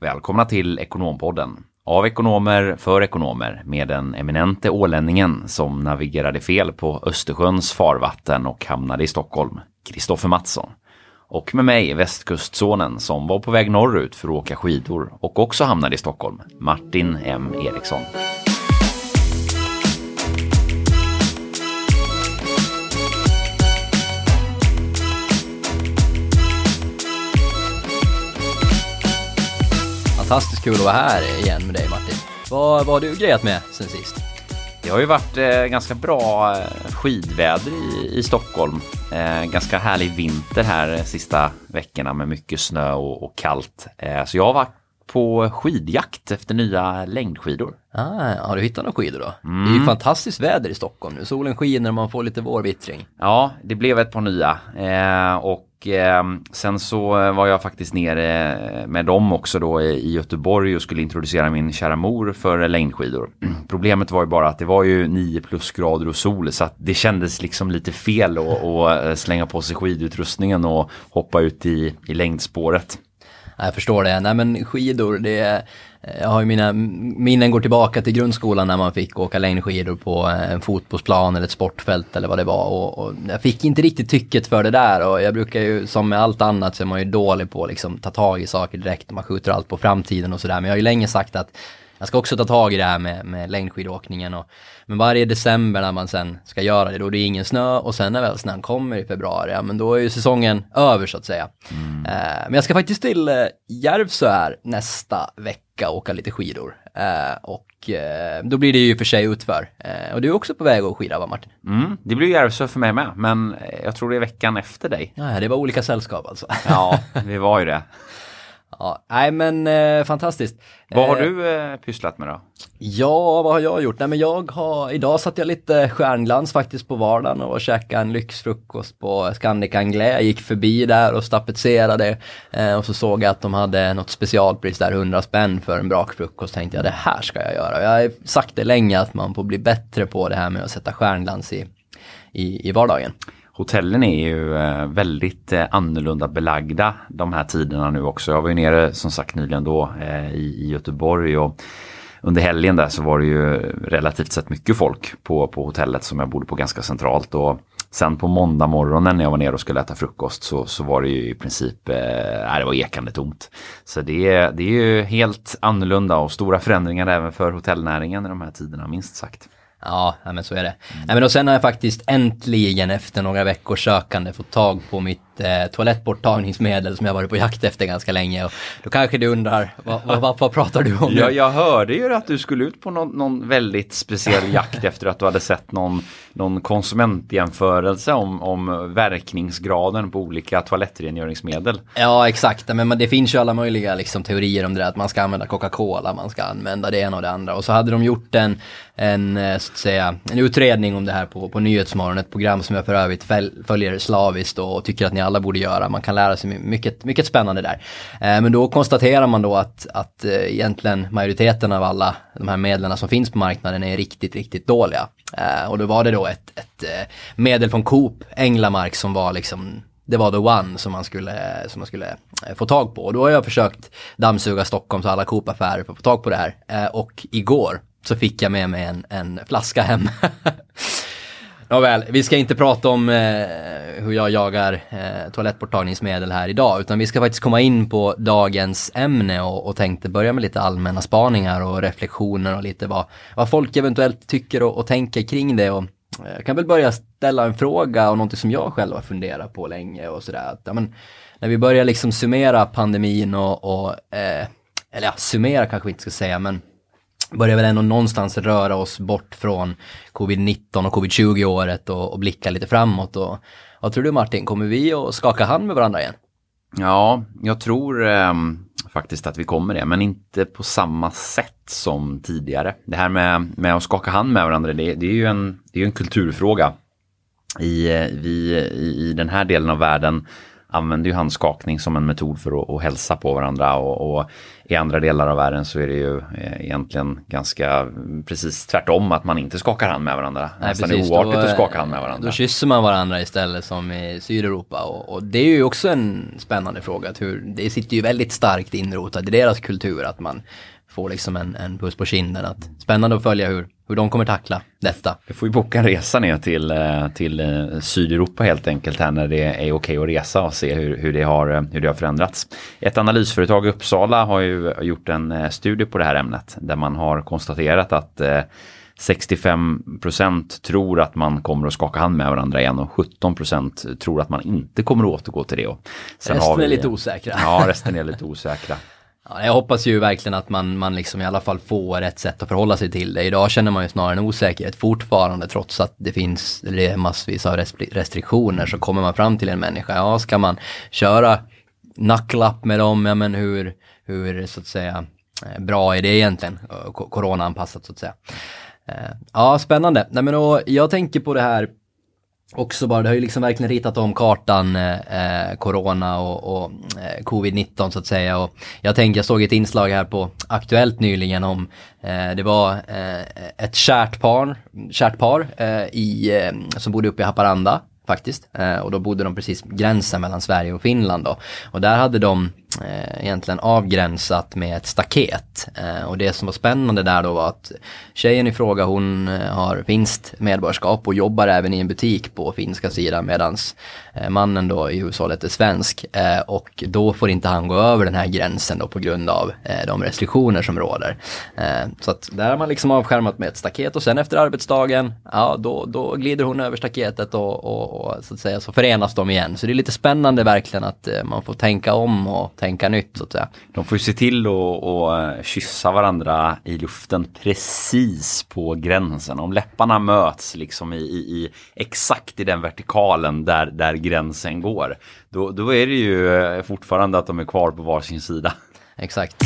Välkomna till Ekonompodden. Av ekonomer för ekonomer med den eminente ålänningen som navigerade fel på Östersjöns farvatten och hamnade i Stockholm, Kristoffer Mattsson. Och med mig, västkustsonen som var på väg norrut för att åka skidor och också hamnade i Stockholm, Martin M Eriksson. Fantastiskt kul att vara här igen med dig Martin. Vad, vad har du grejat med sen sist? Det har ju varit eh, ganska bra eh, skidväder i, i Stockholm. Eh, ganska härlig vinter här sista veckorna med mycket snö och, och kallt. Eh, så jag har varit på skidjakt efter nya längdskidor. Ah, har du hittat några skidor då? Mm. Det är ju fantastiskt väder i Stockholm nu. Solen skiner och man får lite vårvittring. Ja, det blev ett par nya. Eh, och eh, sen så var jag faktiskt nere eh, med dem också då i Göteborg och skulle introducera min kära mor för längdskidor. Problemet var ju bara att det var ju 9 plusgrader och sol så att det kändes liksom lite fel att eh, slänga på sig skidutrustningen och hoppa ut i, i längdspåret. Jag förstår det. Nej men skidor, det är, jag har ju mina minnen går tillbaka till grundskolan när man fick åka längdskidor på eh, en fotbollsplan eller ett sportfält eller vad det var. Och, och, jag fick inte riktigt tycket för det där och jag brukar ju som med allt annat så är man ju dålig på att liksom ta tag i saker direkt man skjuter allt på framtiden och sådär. Men jag har ju länge sagt att jag ska också ta tag i det här med, med längdskidåkningen. Och, men varje december när man sen ska göra det, då det är ingen snö och sen när väl snön kommer i februari, ja men då är ju säsongen över så att säga. Mm. Eh, men jag ska faktiskt till eh, Järvsö här nästa vecka och åka lite skidor. Eh, och eh, då blir det ju för sig utför. Eh, och du är också på väg att skida va Martin? Mm, det blir Järvsö för mig med, men jag tror det är veckan efter dig. Ja, det var olika sällskap alltså. ja, det var ju det. Ja, nej men eh, fantastiskt. Vad har eh, du eh, pysslat med då? Ja, vad har jag gjort? Nej men jag har, idag satt jag lite stjärnglans faktiskt på vardagen och käkade en lyxfrukost på Scandic Anglais. Jag gick förbi där och stapetserade eh, och så såg jag att de hade något specialpris där, 100 spänn för en brakfrukost. Tänkte jag det här ska jag göra. Jag har sagt det länge att man får bli bättre på det här med att sätta stjärnglans i, i, i vardagen hotellen är ju eh, väldigt eh, annorlunda belagda de här tiderna nu också. Jag var ju nere som sagt nyligen då eh, i Göteborg och under helgen där så var det ju relativt sett mycket folk på, på hotellet som jag bodde på ganska centralt. Och sen på måndag morgonen när jag var nere och skulle äta frukost så, så var det ju i princip, eh, det var ekande tomt. Så det, det är ju helt annorlunda och stora förändringar även för hotellnäringen i de här tiderna minst sagt. Ja, men så är det. Mm. Nej, men och sen har jag faktiskt äntligen efter några veckors sökande fått tag på mitt eh, toalettborttagningsmedel som jag varit på jakt efter ganska länge. Och då kanske du undrar, vad, vad, vad pratar du om? Ja, jag hörde ju att du skulle ut på någon, någon väldigt speciell jakt efter att du hade sett någon, någon konsumentjämförelse om, om verkningsgraden på olika toalettrengöringsmedel. Ja, exakt. Men det finns ju alla möjliga liksom, teorier om det där, att man ska använda Coca-Cola, man ska använda det ena och det andra. Och så hade de gjort en, en, eh, så att säga, en utredning om det här på, på Nyhetsmorgon, ett program som jag för övrigt följer slaviskt och tycker att ni alla alla borde göra. Man kan lära sig mycket, mycket spännande där. Eh, men då konstaterar man då att, att eh, egentligen majoriteten av alla de här medlen som finns på marknaden är riktigt, riktigt dåliga. Eh, och då var det då ett, ett medel från Coop, Änglamark, som var liksom det var the one som man skulle, som man skulle få tag på. Och då har jag försökt dammsuga Stockholms alla Coop-affärer för att få tag på det här. och igår så fick jag med mig en, en flaska hem. Nåväl, vi ska inte prata om eh, hur jag jagar eh, toalettborttagningsmedel här idag, utan vi ska faktiskt komma in på dagens ämne och, och tänkte börja med lite allmänna spaningar och reflektioner och lite vad, vad folk eventuellt tycker och, och tänker kring det. Och, eh, jag kan väl börja ställa en fråga och någonting som jag själv har funderat på länge och sådär. Ja, när vi börjar liksom summera pandemin och, och eh, eller ja, summera kanske vi inte ska säga, men börjar väl ändå någonstans röra oss bort från covid-19 och covid-20 året och, och blicka lite framåt. Och, vad tror du Martin, kommer vi att skaka hand med varandra igen? Ja, jag tror eh, faktiskt att vi kommer det, men inte på samma sätt som tidigare. Det här med, med att skaka hand med varandra, det, det är ju en, det är en kulturfråga. I, eh, vi, i, I den här delen av världen använder ju handskakning som en metod för att, att hälsa på varandra och, och, i andra delar av världen så är det ju eh, egentligen ganska precis tvärtom att man inte skakar hand med varandra. Nej, Nästan precis, är oartigt då, att skaka hand med varandra. Då kysser man varandra istället som i Sydeuropa och, och det är ju också en spännande fråga. Hur, det sitter ju väldigt starkt inrotat i deras kultur att man får liksom en, en puss på kinden. Att, spännande att följa hur, hur de kommer tackla detta. Vi får ju boka en resa ner till, eh, till eh, Sydeuropa helt enkelt här när det är okej okay att resa och se hur, hur, det har, eh, hur det har förändrats. Ett analysföretag i Uppsala har ju gjort en studie på det här ämnet där man har konstaterat att 65% tror att man kommer att skaka hand med varandra igen och 17% tror att man inte kommer att återgå till det. Och sen resten vi, är lite osäkra. Ja, resten är lite osäkra. Ja, jag hoppas ju verkligen att man, man liksom i alla fall får ett sätt att förhålla sig till det. Idag känner man ju snarare en osäkerhet fortfarande trots att det finns det massvis av restriktioner så kommer man fram till en människa. Ja, ska man köra nacklapp med dem, ja men hur, hur så att säga eh, bra är det egentligen? Eh, corona-anpassat så att säga. Eh, ja, spännande. Nej, men då, jag tänker på det här också bara, det har ju liksom verkligen ritat om kartan, eh, eh Corona och, och eh, Covid-19 så att säga. Och jag tänkte, jag såg ett inslag här på Aktuellt nyligen om, eh, det var eh, ett kärt par, kärt par eh, i, eh, som bodde uppe i Haparanda faktiskt. Eh, och då bodde de precis gränsen mellan Sverige och Finland då. Och där hade de eh, egentligen avgränsat med ett staket. Eh, och det som var spännande där då var att tjejen i fråga hon eh, har finskt medborgarskap och jobbar även i en butik på finska sidan medans eh, mannen då i hushållet är svensk. Eh, och då får inte han gå över den här gränsen då på grund av eh, de restriktioner som råder. så att där har man liksom avskärmat med ett staket och sen efter arbetsdagen, ja då, då glider hon över staketet och, och, och så att säga så förenas de igen. Så det är lite spännande verkligen att man får tänka om och tänka nytt så att säga. De får ju se till att eh, kyssa varandra i luften precis på gränsen. Om läpparna möts liksom i, i, i exakt i den vertikalen där, där gränsen går. Då, då är det ju eh, fortfarande att de är kvar på varsin sida. Exakt.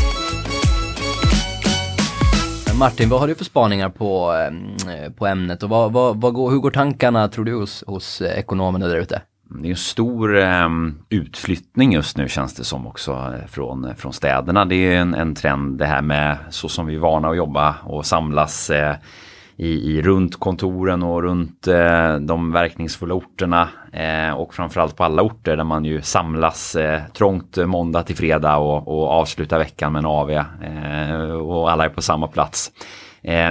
Martin, vad har du för spaningar på, eh, på ämnet och vad, vad, vad går, hur går tankarna tror du hos, hos ekonomerna där ute? Det är en stor eh, utflyttning just nu känns det som också eh, från, eh, från städerna. Det är en, en trend det här med så som vi är vana att jobba och samlas eh, i, i, runt kontoren och runt eh, de verkningsfulla orterna eh, och framförallt på alla orter där man ju samlas eh, trångt måndag till fredag och, och avslutar veckan med en AV eh, och alla är på samma plats.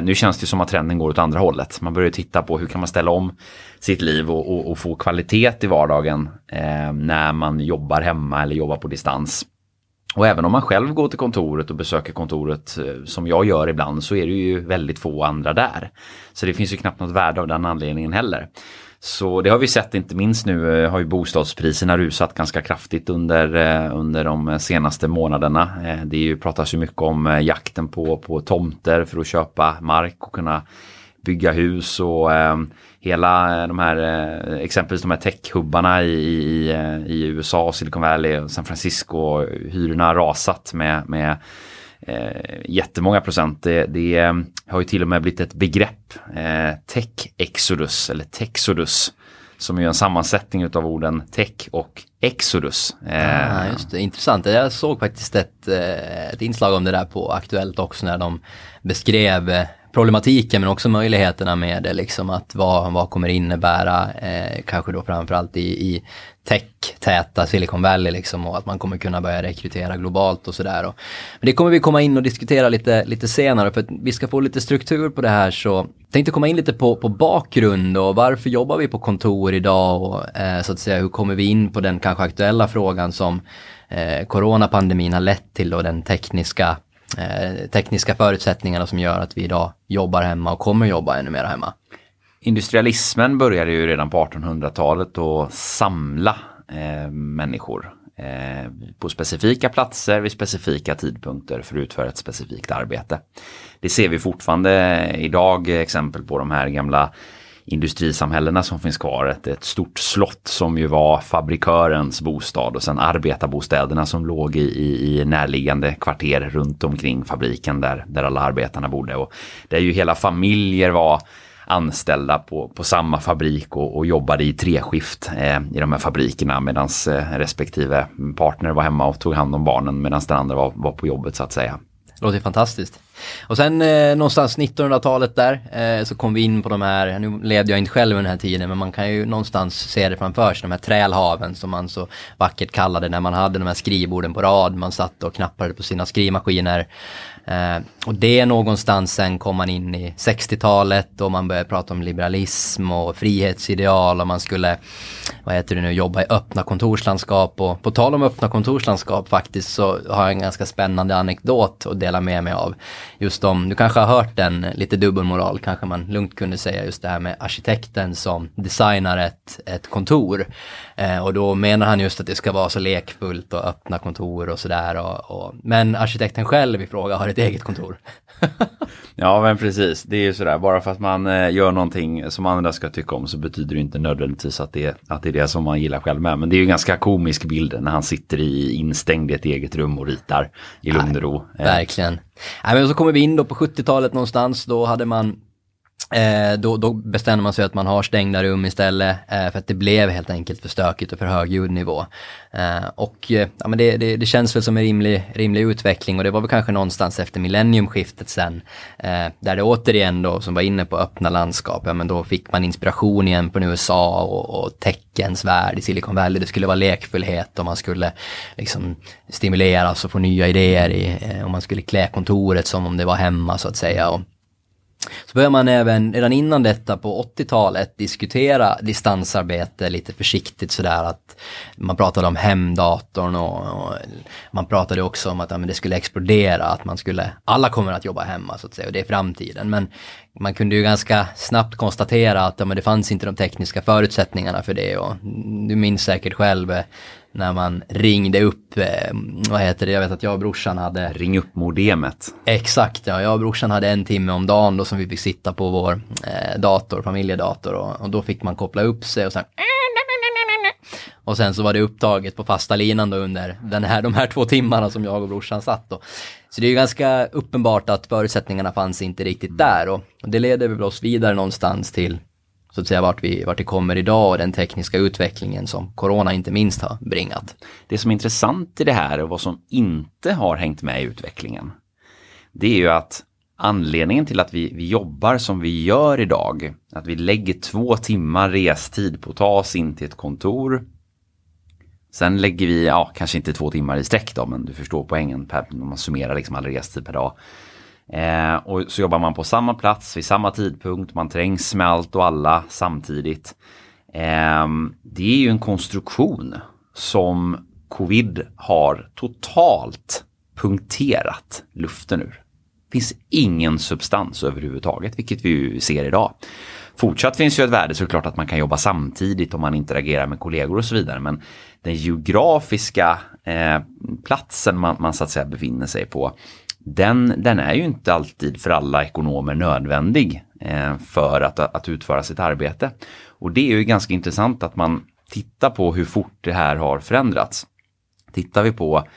nu känns det som att trenden går åt andra hållet. Man börjar titta på hur kan man ställa om sitt liv och, och, och få kvalitet i vardagen eh, när man jobbar hemma eller jobbar på distans. Och även om man själv går till kontoret och besöker kontoret eh, som jag gör ibland så är det ju väldigt få andra där. Så det finns ju knappt något värde av den anledningen heller. Så det har vi sett inte minst nu eh, har ju bostadspriserna rusat ganska kraftigt under, eh, under de senaste månaderna. Det är ju, pratas ju mycket om jakten på, på tomter för att köpa mark och kunna bygga hus och eh, hela eh, de här, eh, exempelvis de här techhubbarna i, i, i eh, USA, Silicon Valley och San Francisco, hyrorna har rasat med, med eh, jättemånga procent. Det, det har ju till och med blivit ett begrepp, eh, tech-exodus eller texodus som är en sammansättning av orden tech och exodus. Eh, ah, just det, intressant. Jag såg faktiskt ett, ett inslag om det där på Aktuellt också när de beskrev problematiken men också möjligheterna med det, liksom att vad, vad kommer innebära, eh, kanske då framförallt i, i tech-täta Silicon Valley liksom och att man kommer kunna börja rekrytera globalt och sådär. Men det kommer vi komma in och diskutera lite, lite senare för att vi ska få lite struktur på det här så tänkte komma in lite på, på bakgrund och varför jobbar vi på kontor idag och eh, så att säga hur kommer vi in på den kanske aktuella frågan som eh, coronapandemin har lett till och den tekniska Eh, tekniska förutsättningarna som gör att vi idag jobbar hemma och kommer jobba ännu mer hemma. Industrialismen började ju redan på 1800-talet att samla eh, människor eh, på specifika platser vid specifika tidpunkter för att utföra ett specifikt arbete. Det ser vi fortfarande idag exempel på de här gamla industrisamhällena som finns kvar. Ett, ett stort slott som ju var fabrikörens bostad och sen arbetarbostäderna som låg i, i, i närliggande kvarter runt omkring fabriken där, där alla arbetarna bodde. Och där ju hela familjer var anställda på, på samma fabrik och, och jobbade i treskift eh, i de här fabrikerna medan eh, respektive partner var hemma och tog hand om barnen medan den andra var, var på jobbet så att säga. Det låter fantastiskt. Och sen eh, någonstans 1900-talet där eh, så kom vi in på de här, nu levde jag inte själv under den här tiden men man kan ju någonstans se det framför sig, de här trälhaven som man så vackert kallade när man hade de här skrivborden på rad, man satt och knappade på sina skrivmaskiner. Eh, och det någonstans sen kom man in i 60-talet och man började prata om liberalism och frihetsideal och man skulle, vad heter det nu, jobba i öppna kontorslandskap och på tal om öppna kontorslandskap faktiskt så har jag en ganska spännande anekdot att dela med mig av. Just om, du kanske har hört den, lite dubbelmoral kanske man lugnt kunde säga, just det här med arkitekten som designar ett, ett kontor. Eh, och då menar han just att det ska vara så lekfullt och öppna kontor och sådär. Och, och, men arkitekten själv i fråga har ett eget kontor. ja men precis, det är ju sådär, bara för att man eh, gör någonting som andra ska tycka om så betyder det inte nödvändigtvis att det, att det är det som man gillar själv med. Men det är ju en ganska komisk bild när han sitter i instängd i ett eget rum och ritar i lugn och ro. Verkligen. Nej, men så kommer vi in då på 70-talet någonstans, då hade man Eh, då, då bestämde man sig att man har stängda rum istället eh, för att det blev helt enkelt för stökigt och för hög ljudnivå. Eh, och eh, ja, men det, det, det, känns väl som en rimlig, rimlig utveckling och det var väl kanske någonstans efter millenniumskiftet sen eh, där det återigen då som var inne på öppna landskap, ja men då fick man inspiration igen från USA och, och techens värld i Silicon Valley. Det skulle vara lekfullhet och man skulle liksom stimuleras och få nya idéer i, eh, och man skulle klä kontoret som om det var hemma så att säga. Och, så börjar man även redan innan detta på 80-talet diskutera distansarbete lite försiktigt sådär att man pratade om hemdatorn och, och man pratade också om att ja, det skulle explodera, att man skulle, alla kommer att jobba hemma så att säga och det är framtiden. Men man kunde ju ganska snabbt konstatera att ja, men det fanns inte de tekniska förutsättningarna för det och du minns säkert själv eh, när man ringde upp, eh, vad heter det, jag vet att jag och brorsan hade... Ring upp modemet. Exakt, ja. Jag och brorsan hade en timme om dagen då som vi fick sitta på vår eh, dator, familjedator och, och, då fick man koppla upp sig och sen och sen så var det upptaget på fasta linan då under den här, de här två timmarna som jag och brorsan satt då. Så det är ju ganska uppenbart att förutsättningarna fanns inte riktigt där och, och det leder väl oss vidare någonstans till så att säga vart vi, vart vi kommer idag och den tekniska utvecklingen som corona inte minst har bringat. Det som är intressant i det här och vad som inte har hängt med i utvecklingen. Det är ju att anledningen till att vi, vi jobbar som vi gör idag, att vi lägger två timmar restid på att ta oss in till ett kontor. Sen lägger vi, ja kanske inte två timmar i sträck då, men du förstår poängen per, om man summerar liksom all restid per dag. Eh, och så jobbar man på samma plats vid samma tidpunkt, man trängs med allt och alla samtidigt. Eh, det är ju en konstruktion som covid har totalt punkterat luften ur. Det finns ingen substans överhuvudtaget, vilket vi ju ser idag. Fortsatt finns ju ett värde såklart att man kan jobba samtidigt om man interagerar med kollegor och så vidare. Men den geografiska eh, platsen man, man så att säga befinner sig på den, den är ju inte alltid för alla ekonomer nödvändig eh, för att, att utföra sitt arbete. Och det är ju ganska intressant att man tittar på hur fort det här har förändrats. Tittar vi på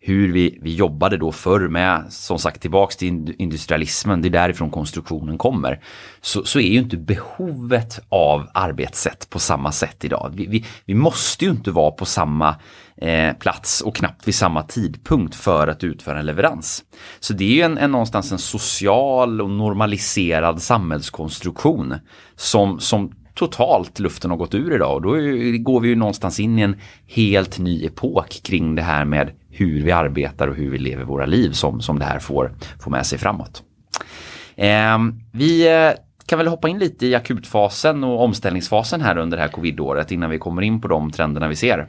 hur vi, vi jobbade då förr med, som sagt tillbaks till industrialismen, det är därifrån konstruktionen kommer. Så, så är ju inte behovet av arbetssätt på samma sätt idag. Vi, vi, vi måste ju inte vara på samma eh, plats och knappt vid samma tidpunkt för att utföra en leverans. Så det är ju en, en, någonstans en social och normaliserad samhällskonstruktion som, som totalt luften har gått ur idag och då går vi ju någonstans in i en helt ny epok kring det här med hur vi arbetar och hur vi lever våra liv som, som det här får, får med sig framåt. Ehm, eh, vi kan väl hoppa in lite i akutfasen och omställningsfasen här under det här covidåret innan vi kommer in på de trenderna vi ser.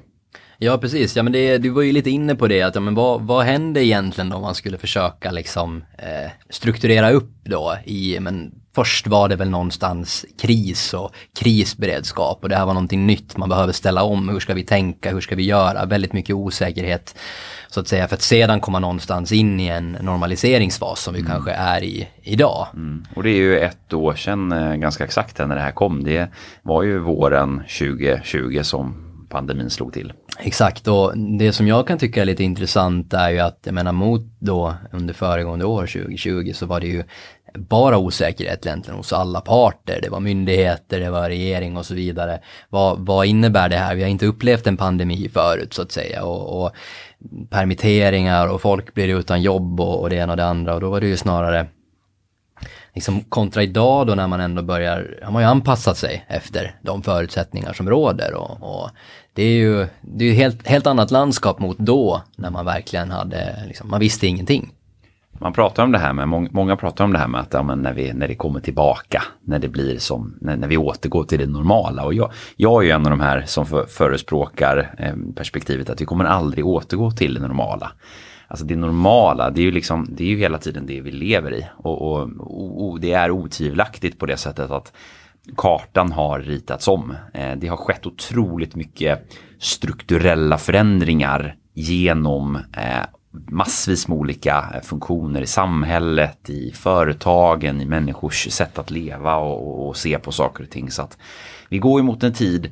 Ja precis, ja men det, du var ju lite inne på det att ja, men vad, vad händer egentligen om man skulle försöka liksom eh, strukturera upp då i, men först var det väl någonstans kris och krisberedskap och det här var någonting nytt man behöver ställa om, hur ska vi tänka, hur ska vi göra, väldigt mycket osäkerhet så att säga för att sedan komma någonstans in i en normaliseringsfas som vi mm. kanske är i idag. Mm. Och det är ju ett år sedan eh, ganska exakt när det här kom, det var ju våren 2020 som pandemin slog till. Exakt och det som jag kan tycka är lite intressant är ju att jag menar mot då under föregående år 2020 så var det ju bara osäkerhet egentligen hos alla parter. Det var myndigheter, det var regering och så vidare. Vad, vad innebär det här? Vi har inte upplevt en pandemi förut så att säga. Och, och permitteringar och folk blir utan jobb och, och det ena och det andra. Och då var det ju snarare liksom kontra idag då när man ändå börjar, har man ju anpassat sig efter de förutsättningar som råder och, och det är ju det är helt, helt annat landskap mot då när man verkligen hade, liksom, man visste ingenting. Man pratar om det här med, många pratar om det här med att ja, när, vi, när det kommer tillbaka, när det blir som, när, när vi återgår till det normala. Och jag, jag är ju en av de här som för, förespråkar eh, perspektivet att vi kommer aldrig återgå till det normala. Alltså det normala, det är ju liksom, det är ju hela tiden det vi lever i. Och, och, och det är otvivelaktigt på det sättet att kartan har ritats om. Eh, det har skett otroligt mycket strukturella förändringar genom eh, massvis med olika eh, funktioner i samhället, i företagen, i människors sätt att leva och, och, se på saker och ting. Så att vi går ju mot en tid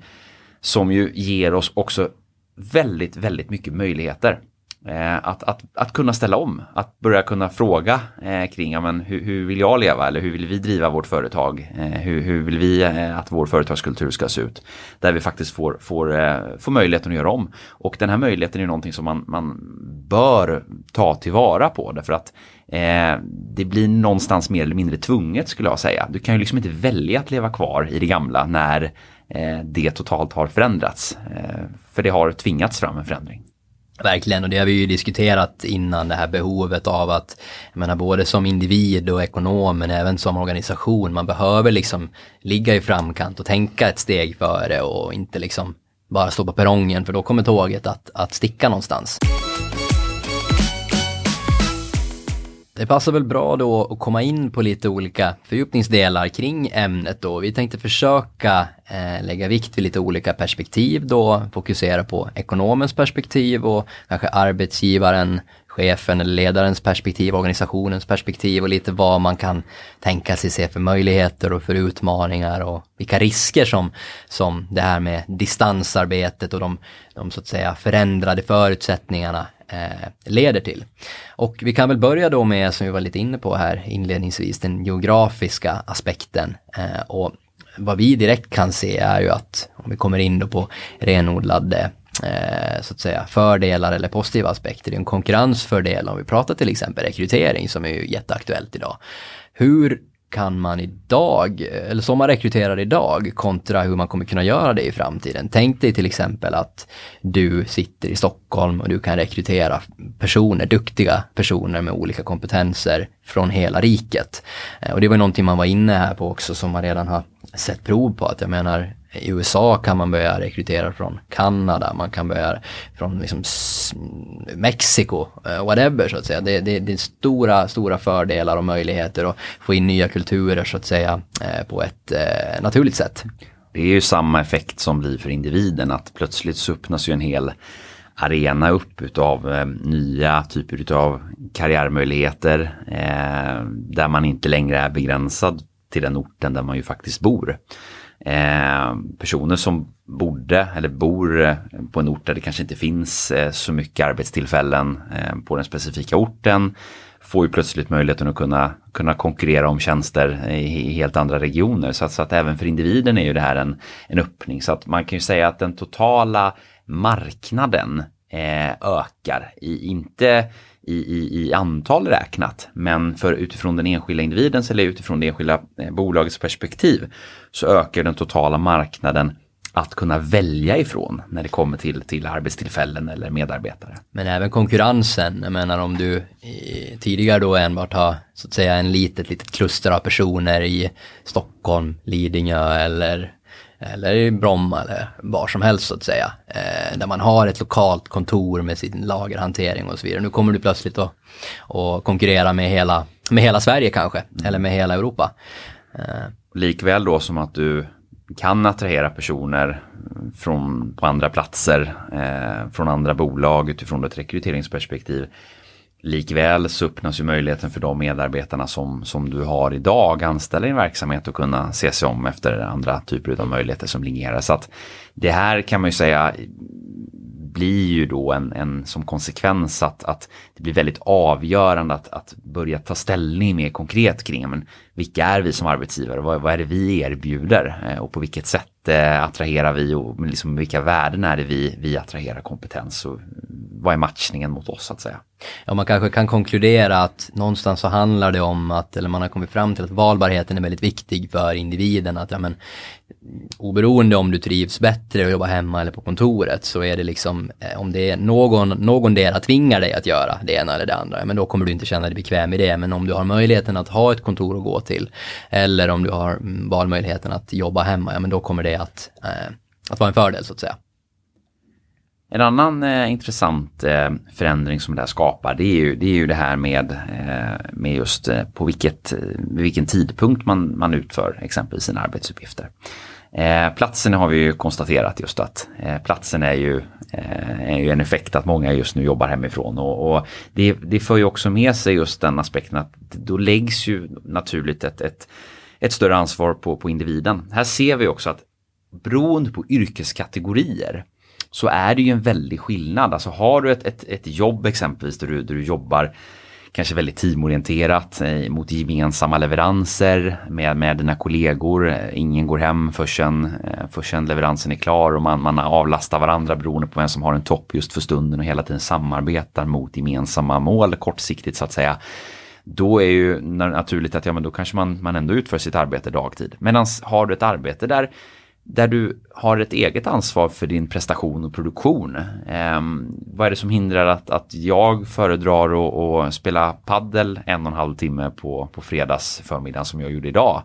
som ju ger oss också väldigt, väldigt mycket möjligheter. Eh, att, att, att kunna ställa om, att börja kunna fråga eh, kring ja, men hur, hur, vill jag leva eller hur vill vi driva vårt företag? Eh, hur, hur, vill vi eh, att vår företagskultur ska se ut? Där vi faktiskt får, får, eh, får möjligheten att göra om. Och den här möjligheten är någonting som man, man bör ta tillvara på därför att eh, det blir någonstans mer eller mindre tvunget skulle jag säga. Du kan ju liksom inte välja att leva kvar i det gamla när eh, det totalt har förändrats. Eh, för det har tvingats fram en förändring. Verkligen, och det har vi ju diskuterat innan det här behovet av att, jag menar både som individ och ekonom men även som organisation, man behöver liksom ligga i framkant och tänka ett steg före och inte liksom bara stå på perrongen för då kommer tåget att, att sticka någonstans. Det passar väl bra då att komma in på lite olika fördjupningsdelar kring ämnet då. Vi tänkte försöka eh, lägga vikt vid lite olika perspektiv då, fokusera på ekonomens perspektiv och kanske arbetsgivaren, chefen eller ledarens perspektiv, organisationens perspektiv och lite vad man kan tänka sig se för möjligheter och för utmaningar och vilka risker som, som det här med distansarbetet och de, de så att säga förändrade förutsättningarna Eh, leder till. Och vi kan väl börja då med, som vi var lite inne på här inledningsvis, den geografiska aspekten. Eh, och vad vi direkt kan se är ju att, om vi kommer in då på renodlade eh, så att säga fördelar eller positiva aspekter, det är en konkurrensfördel om vi pratar till exempel rekrytering som är ju jätteaktuellt idag. Hur kan man idag, eller som man rekryterar idag kontra hur man kommer kunna göra det i framtiden. Tänk dig till exempel att du sitter i Stockholm och du kan rekrytera personer, duktiga personer med olika kompetenser från hela riket. Eh, och det var någonting man var inne här på också som man redan har sett prov på att jag menar i USA kan man börja rekrytera från Kanada, man kan börja från liksom Mexiko, eh, whatever så att säga. Det, det, det, är stora, stora fördelar och möjligheter att få in nya kulturer så att säga eh, på ett eh, naturligt sätt. Det är ju samma effekt som blir för individen att plötsligt så öppnas ju en hel arena upp utav eh, nya typer utav karriärmöjligheter eh, där man inte längre är begränsad till den orten där man ju faktiskt bor. Eh, personer som bodde eller bor eh, på en ort där det kanske inte finns eh, så mycket arbetstillfällen eh, på den specifika orten får ju plötsligt möjligheten att kunna, kunna konkurrera om tjänster i, i helt andra regioner. Så att, så att, även för individen är ju det här en, en öppning. Så att man kan ju säga att den totala marknaden eh, ökar. I, inte i, i, i antal räknat, men för utifrån den enskilda individens eller utifrån det enskilda eh, bolagets perspektiv så ökar den totala marknaden att kunna välja ifrån när det kommer till, till arbetstillfällen eller medarbetare. Men även konkurrensen, jag menar om du i, tidigare då enbart har så att säga en litet, litet kluster av personer i Stockholm, Lidingö eller eller i Bromma eller var som helst så att säga. Eh, där man har ett lokalt kontor med sin lagerhantering och så vidare. Nu kommer du plötsligt att, att konkurrera med hela, med hela Sverige kanske, mm. eller med hela Europa. Eh. Likväl då som att du kan attrahera personer från på andra platser, eh, från andra bolag utifrån ett rekryteringsperspektiv Likväl så öppnas ju möjligheten för de medarbetarna som, som du har idag anställda i en verksamhet att kunna se sig om efter andra typer av möjligheter som linjerar. Så att det här kan man ju säga blir ju då en, en som konsekvens att, att det blir väldigt avgörande att, att börja ta ställning mer konkret kring men vilka är vi som arbetsgivare, vad, vad är det vi erbjuder eh, och på vilket sätt eh, attraherar vi och liksom vilka värden är det vi, vi attraherar kompetens och vad är matchningen mot oss så att säga. Ja, man kanske kan konkludera att någonstans så handlar det om att, eller man har kommit fram till att valbarheten är väldigt viktig för individen. Att ja, men, oberoende om du trivs bättre och jobbar hemma eller på kontoret så är det liksom, eh, om det är någon, någon del tvingar dig att göra det ena eller det andra, men då kommer du inte känna dig bekväm i det. Men om du har möjligheten att ha ett kontor att gå till eller om du har mm, valmöjligheten att jobba hemma, ja men då kommer det att, eh, att vara en fördel så att säga. En annan eh, intressant eh, förändring som det här skapar det är ju det, är ju det här med, eh, med just eh, på vilket, eh, vilken tidpunkt man, man utför exempelvis sina arbetsuppgifter. Eh, platsen har vi ju konstaterat just att eh, platsen är ju, eh, är ju en effekt att många just nu jobbar hemifrån och, och det, det för ju också med sig just den aspekten att då läggs ju naturligt ett, ett, ett större ansvar på, på individen. Här ser vi också att beroende på yrkeskategorier så är det ju en väldig skillnad. Alltså har du ett, ett, ett jobb exempelvis där du, där du jobbar kanske väldigt teamorienterat eh, mot gemensamma leveranser med, med dina kollegor. Eh, ingen går hem förrän, eh, förrän leveransen är klar och man, man avlastar varandra beroende på vem som har en topp just för stunden och hela tiden samarbetar mot gemensamma mål kortsiktigt så att säga. Då är ju naturligt att ja, men då kanske man, man ändå utför sitt arbete dagtid. Medan har du ett arbete där där du har ett eget ansvar för din prestation och produktion. Eh, vad är det som hindrar att, att jag föredrar att spela paddel en och en halv timme på, på fredags förmiddagen som jag gjorde idag?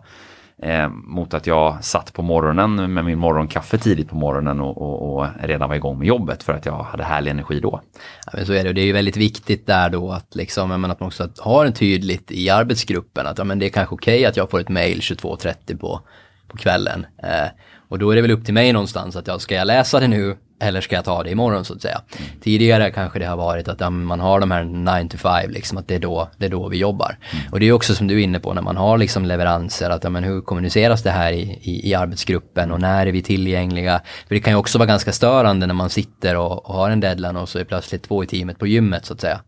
Eh, mot att jag satt på morgonen med min morgonkaffe tidigt på morgonen och, och, och, redan var igång med jobbet för att jag hade härlig energi då. Ja, men så är det det är ju väldigt viktigt där då att, liksom, menar, att man också har en tydligt i arbetsgruppen att ja, men det är kanske okej okay att jag får ett mail 22.30 på, på kvällen. Eh, och då är det väl upp till mig någonstans att jag ska jag läsa det nu eller ska jag ta det imorgon så att säga. Mm. Tidigare kanske det har varit att man har de här 9 to 5 liksom att det är då, det är då vi jobbar. Mm. Och det är också som du är inne på när man har liksom leveranser att ja, men hur kommuniceras det här i, i, i, arbetsgruppen och när är vi tillgängliga? För det kan ju också vara ganska störande när man sitter och, och har en deadline och så är plötsligt två i teamet på gymmet så att säga.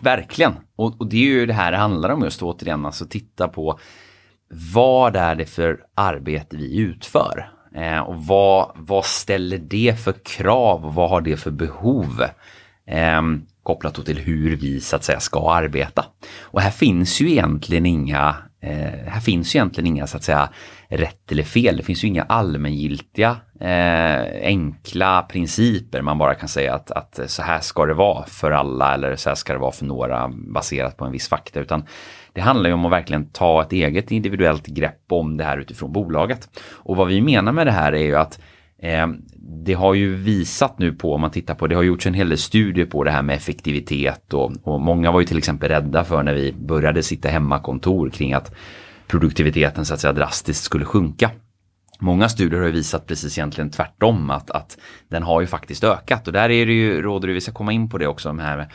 Verkligen, och, och det är ju det här det handlar om just återigen, alltså titta på vad är det för arbete vi utför? Eh, och vad, vad ställer det för krav och vad har det för behov? Eh, kopplat till hur vi så att säga ska arbeta. Och här finns ju egentligen inga, eh, här finns ju egentligen inga så att säga rätt eller fel. Det finns ju inga allmängiltiga eh, enkla principer man bara kan säga att, att så här ska det vara för alla eller så här ska det vara för några baserat på en viss fakta. Utan det handlar ju om att verkligen ta ett eget individuellt grepp om det här utifrån bolaget. Och vad vi menar med det här är ju att eh, det har ju visat nu på, om man tittar på, det har gjorts en hel del studier på det här med effektivitet och, och många var ju till exempel rädda för när vi började sitta hemmakontor kring att produktiviteten så att säga drastiskt skulle sjunka. Många studier har visat precis egentligen tvärtom att, att den har ju faktiskt ökat och där är det ju, råder det, vi ska komma in på det också, de här,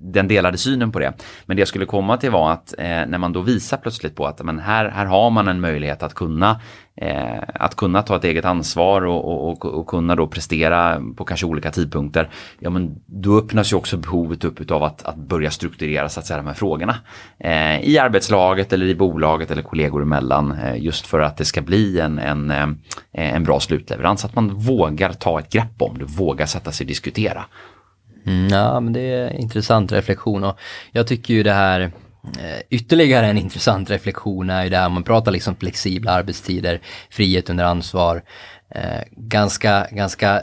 den delade synen på det. Men det jag skulle komma till var att eh, när man då visar plötsligt på att men här, här har man en möjlighet att kunna Eh, att kunna ta ett eget ansvar och, och, och, kunna då prestera på kanske olika tidpunkter. Ja men då öppnas ju också behovet upp utav att, att börja strukturera så att säga de här frågorna. Eh, I arbetslaget eller i bolaget eller kollegor emellan. Eh, just för att det ska bli en, en, eh, en bra slutleverans. Att man vågar ta ett grepp om det, vågar sätta sig och diskutera. Mm, ja men det är en intressant reflektion och jag tycker ju det här Eh, ytterligare en intressant reflektion är ju det här, man pratar liksom flexibla arbetstider, frihet under ansvar. Eh, ganska, ganska eh,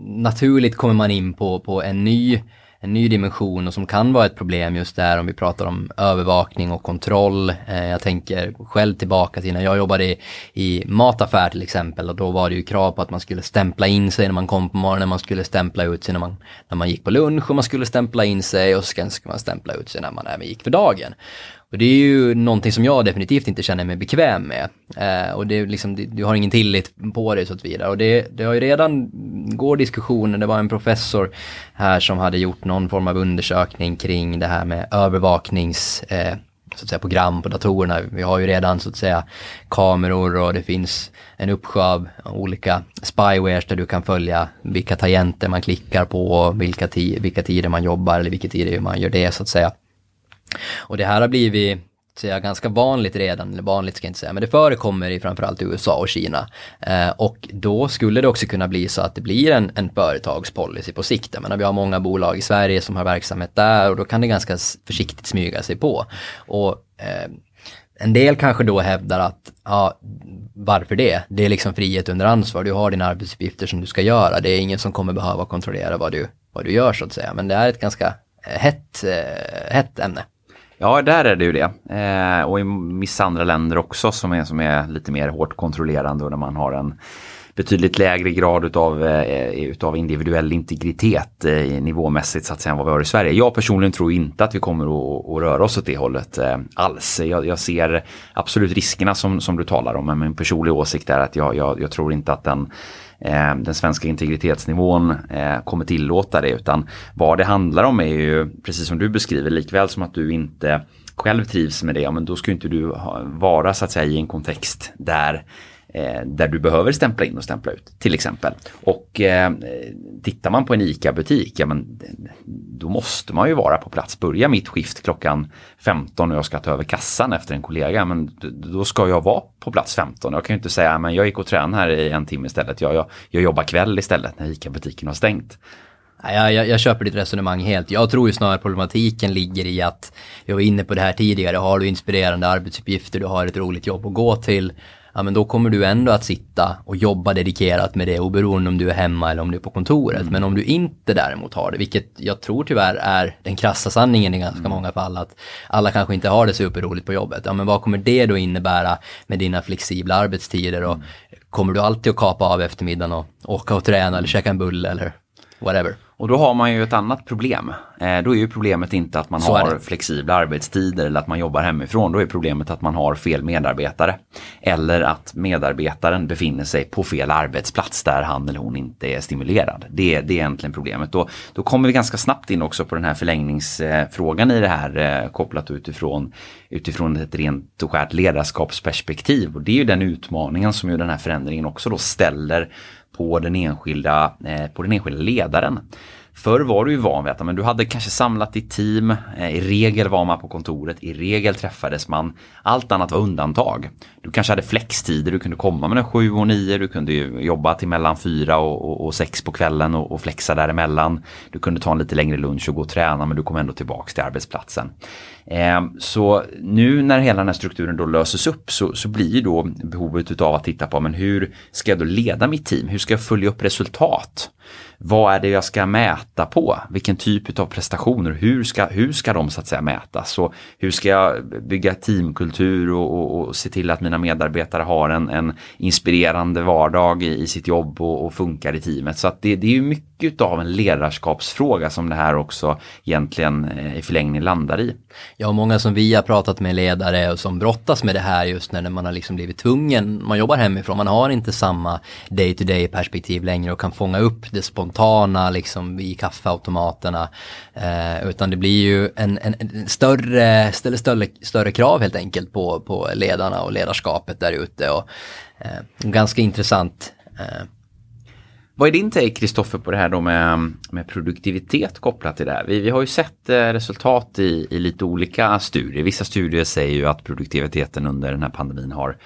naturligt kommer man in på, på en ny en ny dimension och som kan vara ett problem just där om vi pratar om övervakning och kontroll. Eh, jag tänker själv tillbaka till när jag jobbade i, i mataffär till exempel och då var det ju krav på att man skulle stämpla in sig när man kom på morgonen, man skulle stämpla ut sig när man, när man gick på lunch och man skulle stämpla in sig och sen ska man stämpla ut sig när man även gick för dagen. Och det är ju någonting som jag definitivt inte känner mig bekväm med. Eh, och det är liksom, du har ingen tillit på dig så att vidare. Och det, det har ju redan, går diskussioner, det var en professor här som hade gjort någon form av undersökning kring det här med övervaknings eh, så att säga, program på datorerna. Vi har ju redan så att säga kameror och det finns en uppsjö av olika spywares där du kan följa vilka tangenter man klickar på, vilka, vilka tider man jobbar eller vilka tider man gör det så att säga. Och det här har blivit säga, ganska vanligt redan, eller vanligt ska jag inte säga, men det förekommer i framförallt USA och Kina. Eh, och då skulle det också kunna bli så att det blir en, en företagspolicy på sikt. Menar, vi har många bolag i Sverige som har verksamhet där och då kan det ganska försiktigt smyga sig på. Och eh, en del kanske då hävdar att, ja, varför det? Det är liksom frihet under ansvar, du har dina arbetsuppgifter som du ska göra, det är ingen som kommer behöva kontrollera vad du, vad du gör så att säga. Men det är ett ganska eh, hett, eh, hett ämne. Ja, där är det ju det. Eh, och i vissa andra länder också som är, som är lite mer hårt kontrollerande och där man har en betydligt lägre grad utav, eh, eh, utav individuell integritet eh, nivåmässigt så att säga än vad vi har i Sverige. Jag personligen tror inte att vi kommer att, att röra oss åt det hållet alls. Jag, jag, ser absolut riskerna som, som du talar om men min personliga åsikt är att jag, jag, jag tror inte att den den svenska integritetsnivån kommer tillåta det utan vad det handlar om är ju precis som du beskriver likväl som att du inte själv trivs med det, men då ska inte du vara så att säga i en kontext där Eh, där du behöver stämpla in och stämpla ut till exempel. Och eh, tittar man på en ICA-butik, ja men då måste man ju vara på plats. Börja mitt skift klockan 15 och jag ska ta över kassan efter en kollega, men då ska jag vara på plats 15. Jag kan ju inte säga, men jag gick och tränade här i en timme istället. Jag, jag, jag jobbar kväll istället när ICA-butiken har stängt. Jag, jag, jag, köper ditt resonemang helt. Jag tror ju snarare problematiken ligger i att, jag var inne på det här tidigare, har du inspirerande arbetsuppgifter, du har ett roligt jobb att gå till, ja men då kommer du ändå att sitta och jobba dedikerat med det oberoende om du är hemma eller om du är på kontoret. Mm. Men om du inte däremot har det, vilket jag tror tyvärr är den krassa sanningen i ganska mm. många fall, att alla kanske inte har det superroligt på jobbet. Ja men vad kommer det då innebära med dina flexibla arbetstider och mm. kommer du alltid att kapa av eftermiddagen och åka och träna eller käka en bulle eller whatever? Och då har man ju ett annat problem. Eh, då är ju problemet inte att man Så har flexibla arbetstider eller att man jobbar hemifrån. Då är problemet att man har fel medarbetare. Eller att medarbetaren befinner sig på fel arbetsplats där han eller hon inte är stimulerad. Det, det är egentligen problemet. Då, då kommer vi ganska snabbt in också på den här förlängningsfrågan i det här eh, kopplat utifrån, utifrån ett rent och skärt ledarskapsperspektiv. Och det är ju den utmaningen som ju den här förändringen också då ställer på den enskilda, eh, på den enskilda ledaren. Förr var du ju van vid att men du hade kanske samlat ditt team, eh, i regel var man på kontoret, i regel träffades man. Allt annat var undantag. Du kanske hade flextider, du kunde komma mellan sju och nio, du kunde jobba till mellan fyra och, och, och sex på kvällen och, och, flexa däremellan. Du kunde ta en lite längre lunch och gå och träna men du kom ändå tillbaks till arbetsplatsen. Eh, så nu när hela den här strukturen då löses upp så, så blir då behovet utav att titta på men hur ska jag då leda mitt team? Hur ska jag följa upp resultat? Vad är det jag ska mäta på? Vilken typ av prestationer? Hur ska, hur ska de så att säga mätas? Och hur ska jag bygga teamkultur och, och, och se till att mina medarbetare har en, en inspirerande vardag i, i sitt jobb och, och, funkar i teamet? Så att det, det är ju mycket av en ledarskapsfråga som det här också egentligen eh, i förlängningen landar i. Ja, många som vi har pratat med ledare och som brottas med det här just när man har liksom blivit tvungen, man jobbar hemifrån, man har inte samma day to day perspektiv längre och kan fånga upp det spontana liksom i kaffeautomaterna. Eh, utan det blir ju en, en, en större, ställer större, större krav helt enkelt på, på ledarna och ledarskapet där ute. Och, eh, ganska intressant. Eh. Vad är din take Kristoffer på det här då med, med produktivitet kopplat till det här? Vi, vi har ju sett eh, resultat i, i lite olika studier. Vissa studier säger ju att produktiviteten under den här pandemin har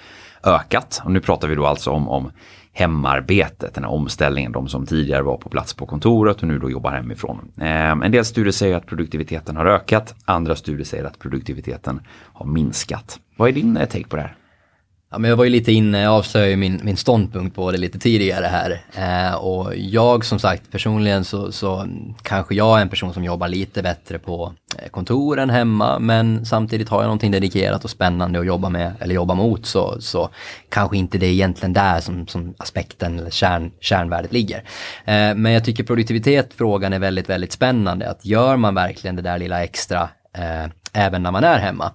ökat. Och nu pratar vi då alltså om, om hemarbetet, den här omställningen, de som tidigare var på plats på kontoret och nu då jobbar hemifrån. Ehm, en del studier säger att produktiviteten har ökat, andra studier säger att produktiviteten har minskat. Vad är din eh, take på det här? Ja, men jag var ju lite inne, jag avslöjade min, min ståndpunkt på det lite tidigare här. Eh, och jag som sagt personligen så, så kanske jag är en person som jobbar lite bättre på eh, kontoren hemma men samtidigt har jag någonting dedikerat och spännande att jobba med eller jobba mot så, så kanske inte det är egentligen där som, som aspekten eller kärn, kärnvärdet ligger. Eh, men jag tycker produktivitetsfrågan är väldigt, väldigt spännande. Att gör man verkligen det där lilla extra eh, även när man är hemma.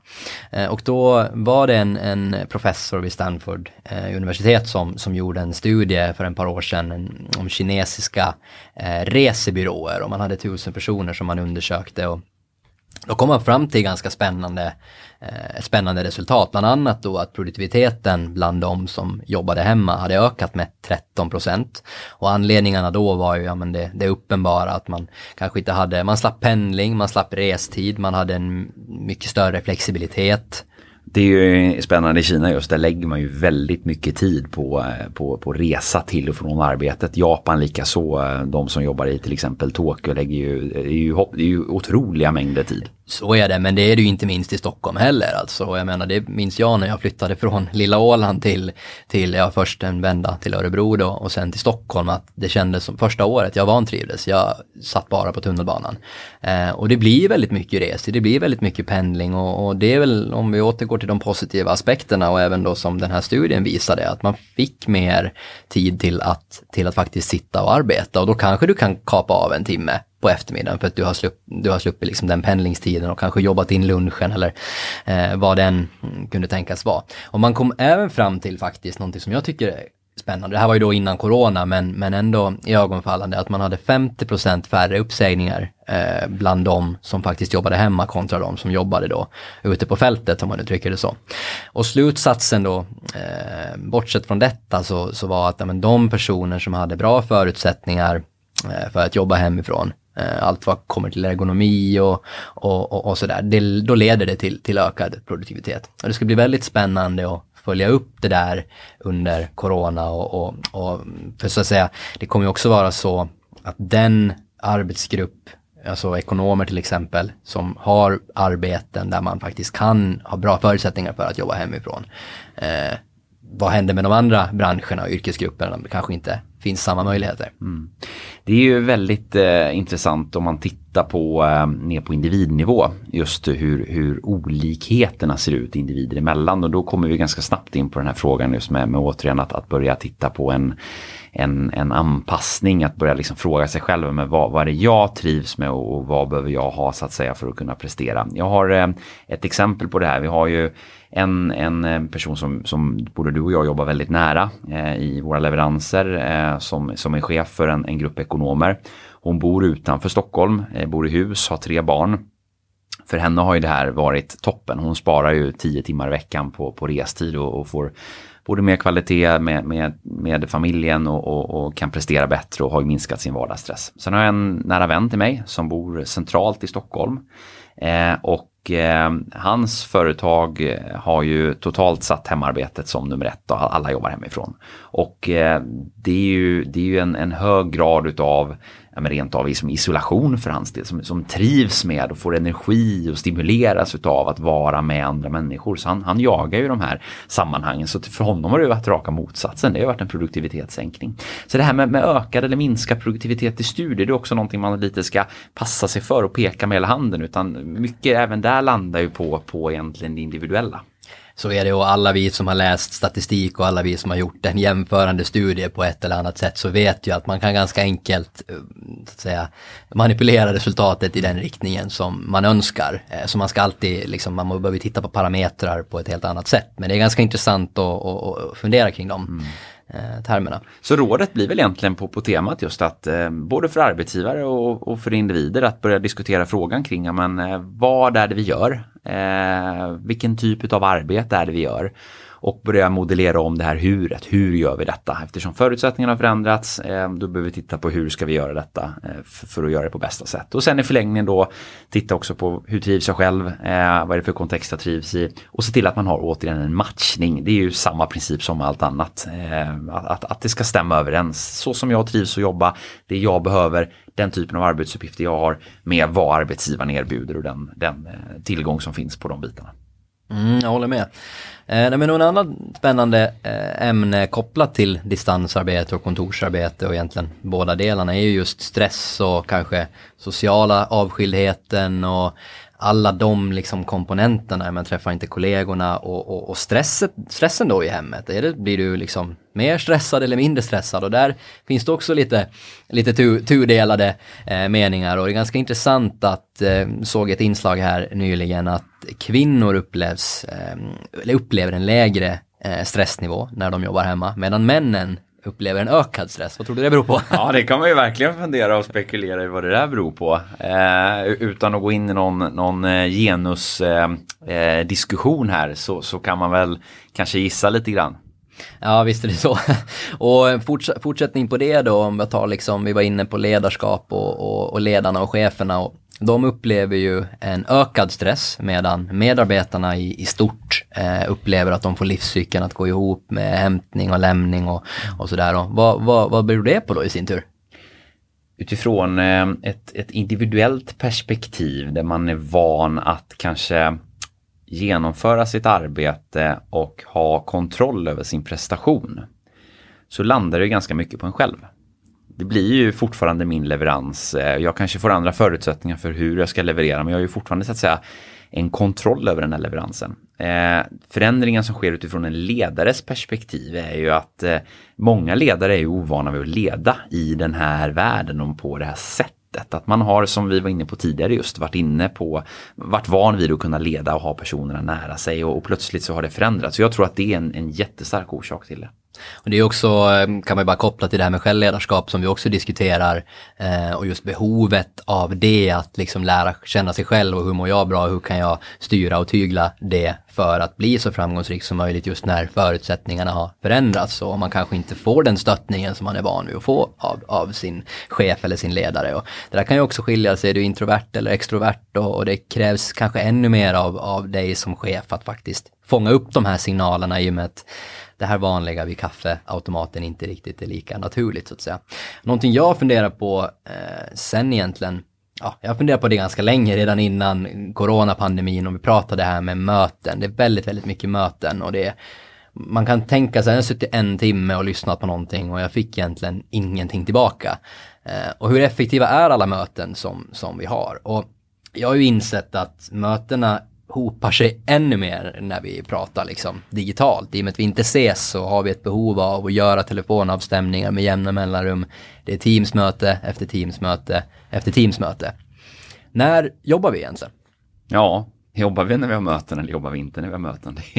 Eh, och då var det en, en professor vid Stanford eh, universitet som, som gjorde en studie för ett par år sedan en, om kinesiska eh, resebyråer och man hade tusen personer som man undersökte och då kom man fram till ganska spännande, eh, spännande resultat, bland annat då att produktiviteten bland de som jobbade hemma hade ökat med 13 procent. Och anledningarna då var ju, ja men det, det uppenbara att man kanske inte hade, man slapp pendling, man slapp restid, man hade en mycket större flexibilitet. Det är ju spännande i Kina just, där lägger man ju väldigt mycket tid på, eh, på, på resa till och från arbetet. Japan likaså, de som jobbar i till exempel Tokyo lägger ju, det är ju, det är ju otroliga mängder tid. Så är det, men det är det ju inte minst i Stockholm heller alltså. Jag menar, det minns jag när jag flyttade från lilla Åland till, till ja, först en vända till Örebro då och sen till Stockholm. Att det kändes som första året jag vantrivdes. Jag satt bara på tunnelbanan. Eh, och det blir väldigt mycket resor, det blir väldigt mycket pendling och, och, det är väl om vi återgår till de positiva aspekterna och även då som den här studien visade att man fick mer tid till att, till att faktiskt sitta och arbeta och då kanske du kan kapa av en timme på eftermiddagen för att du har, slupp, du har sluppit liksom den pendlingstiden och kanske jobbat in lunchen eller eh, vad den kunde tänkas vara. Och man kom även fram till faktiskt någonting som jag tycker är spännande. Det här var ju då innan corona men, men ändå i ögonfallande att man hade 50% färre uppsägningar eh, bland de som faktiskt jobbade hemma kontra de som jobbade då ute på fältet om man uttrycker det så. Och slutsatsen då, eh, bortsett från detta så, så var att ja, men de personer som hade bra förutsättningar eh, för att jobba hemifrån Eh, allt vad kommer till ergonomi och, och, och, och sådär. då leder det till, till ökad produktivitet. Och det ska bli väldigt spännande att följa upp det där under corona och, och, och för så att säga, det kommer ju också vara så att den arbetsgrupp, alltså ekonomer till exempel, som har arbeten där man faktiskt kan ha bra förutsättningar för att jobba hemifrån. Eh, vad händer med de andra branscherna och yrkesgrupperna? Kanske inte finns samma möjligheter. Mm. Det är ju väldigt eh, intressant om man tittar på eh, ner på individnivå just hur, hur olikheterna ser ut individer emellan och då kommer vi ganska snabbt in på den här frågan just med, med återigen att, att börja titta på en, en, en anpassning, att börja liksom fråga sig själv med vad, vad är det jag trivs med och, och vad behöver jag ha så att säga för att kunna prestera. Jag har eh, ett exempel på det här. Vi har ju en, en eh, person som, som både du och jag jobbar väldigt nära eh, i våra leveranser eh, som, som är chef för en, en grupp ekonomer. Hon bor utanför Stockholm, eh, bor i hus, har tre barn. För henne har ju det här varit toppen. Hon sparar ju tio timmar i veckan på, på restid och, och får både mer kvalitet med, med, med familjen och, och, och, kan prestera bättre och har minskat sin vardagsstress. Sen har jag en nära vän till mig som bor centralt i Stockholm. Eh, och och eh, hans företag har ju totalt satt hemarbetet som nummer ett och alla jobbar hemifrån. Och eh, det är ju, det är ju en, en hög grad utav ja, men rent av liksom isolation för hans del, som, som trivs med och får energi och stimuleras utav att vara med andra människor. Så han, han jagar ju de här sammanhangen. Så för honom har det varit raka motsatsen, det har varit en produktivitetssänkning. Så det här med, med ökad eller minskad produktivitet i studier, det är också någonting man lite ska passa sig för och peka med hela handen, utan mycket även där landar ju på, på egentligen det individuella. Så är det och alla vi som har läst statistik och alla vi som har gjort en jämförande studie på ett eller annat sätt så vet ju att man kan ganska enkelt eh, så att säga, manipulera resultatet i den riktningen som man önskar. Eh, så man ska alltid, liksom, man behöver titta på parametrar på ett helt annat sätt. Men det är ganska intressant att, att fundera kring dem. Mm eh, termerna. Så rådet blir väl egentligen på, på temat just att eh, både för arbetsgivare och, och, för individer att börja diskutera frågan kring ja, men, eh, vad är det vi gör? Eh, vilken typ av arbete är det vi gör? Och börja modellera om det här huret. Hur gör vi detta? Eftersom förutsättningarna har förändrats, eh, då behöver vi titta på hur ska vi göra detta eh, för att göra det på bästa sätt. Och sen i förlängningen då titta också på hur trivs jag själv? Eh, vad är det för kontext jag trivs i? Och se till att man har återigen en matchning. Det är ju samma princip som allt annat. Att, att det ska stämma överens. Så som jag trivs att jobba, det jag behöver, den typen av arbetsuppgifter jag har med vad arbetsgivaren erbjuder och den, den tillgång som finns på de bitarna. Mm, jag håller med. Eh, men någon annan spännande eh, ämne kopplat till distansarbete och kontorsarbete och egentligen båda delarna är ju just stress och kanske sociala avskildheten och alla de liksom komponenterna, man träffar inte kollegorna och, och, och stresset, stressen då i hemmet, är det, blir du liksom mer stressad eller mindre stressad? Och där finns det också lite, lite tu, tudelade eh, meningar och det är ganska intressant att, eh, såg ett inslag här nyligen att kvinnor upplevs, eh, eller upplever en lägre eh, stressnivå när de jobbar hemma, medan männen upplever en ökad stress. Vad tror du det beror på? Ja, det kan man ju verkligen fundera och spekulera i vad det där beror på. Eh, utan att gå in i någon, någon eh, genusdiskussion eh, här så, så kan man väl kanske gissa lite grann. Ja, visst är det så. Och forts fortsättning på det då, om jag tar liksom, vi var inne på ledarskap och, och, och ledarna och cheferna. Och de upplever ju en ökad stress medan medarbetarna i, i stort eh, upplever att de får livscykeln att gå ihop med hämtning och lämning och, och sådär. Vad, vad, vad beror det på då i sin tur? Utifrån eh, ett, ett individuellt perspektiv där man är van att kanske genomföra sitt arbete och ha kontroll över sin prestation så landar det ganska mycket på en själv det blir ju fortfarande min leverans. Eh, jag kanske får andra förutsättningar för hur jag ska leverera men jag har ju fortfarande så att säga en kontroll över den här leveransen. Eh, förändringen som sker utifrån en ledares perspektiv är ju att eh, många ledare är ju ovana vid att leda i den här världen och på det här sättet. Att man har, som vi var inne på tidigare, just varit inne på, varit van vid att kunna leda och ha personerna nära sig och, och plötsligt så har det förändrats. Så jag tror att det är en, en jättestark orsak till det. Och det är också, eh, kan man bara koppla till det här med självledarskap som vi också diskuterar eh, och just behovet av det, att liksom lära känna sig själv och hur mår jag bra, hur kan jag styra och tygla det för att bli så framgångsrik som möjligt just när förutsättningarna har förändrats och man kanske inte får den stöttningen som man är van vid att få av, av sin chef eller sin ledare. Och det där kan ju också skilja sig, är du introvert eller extrovert och, och det krävs kanske ännu mer av, av dig som chef att faktiskt fånga upp de här signalerna i och med att det här vanliga vid kaffeautomaten inte riktigt är lika naturligt så att säga. Någonting jag funderar på eh, sen egentligen, ja, jag har funderat på det ganska länge redan innan coronapandemin och vi pratade här med möten. Det är väldigt, väldigt mycket möten och det är man kan tänka sig, jag har suttit en timme och lyssnat på någonting och jag fick egentligen ingenting tillbaka. Eh, och hur effektiva är alla möten som, som vi har? Och jag har ju insett att mötena hopar sig ännu mer när vi pratar liksom digitalt. I och med att vi inte ses så har vi ett behov av att göra telefonavstämningar med jämna mellanrum. Det är Teamsmöte efter Teamsmöte efter Teamsmöte. När jobbar vi egentligen? Ja, Jobbar vi när vi har möten eller jobbar vi inte när vi har möten?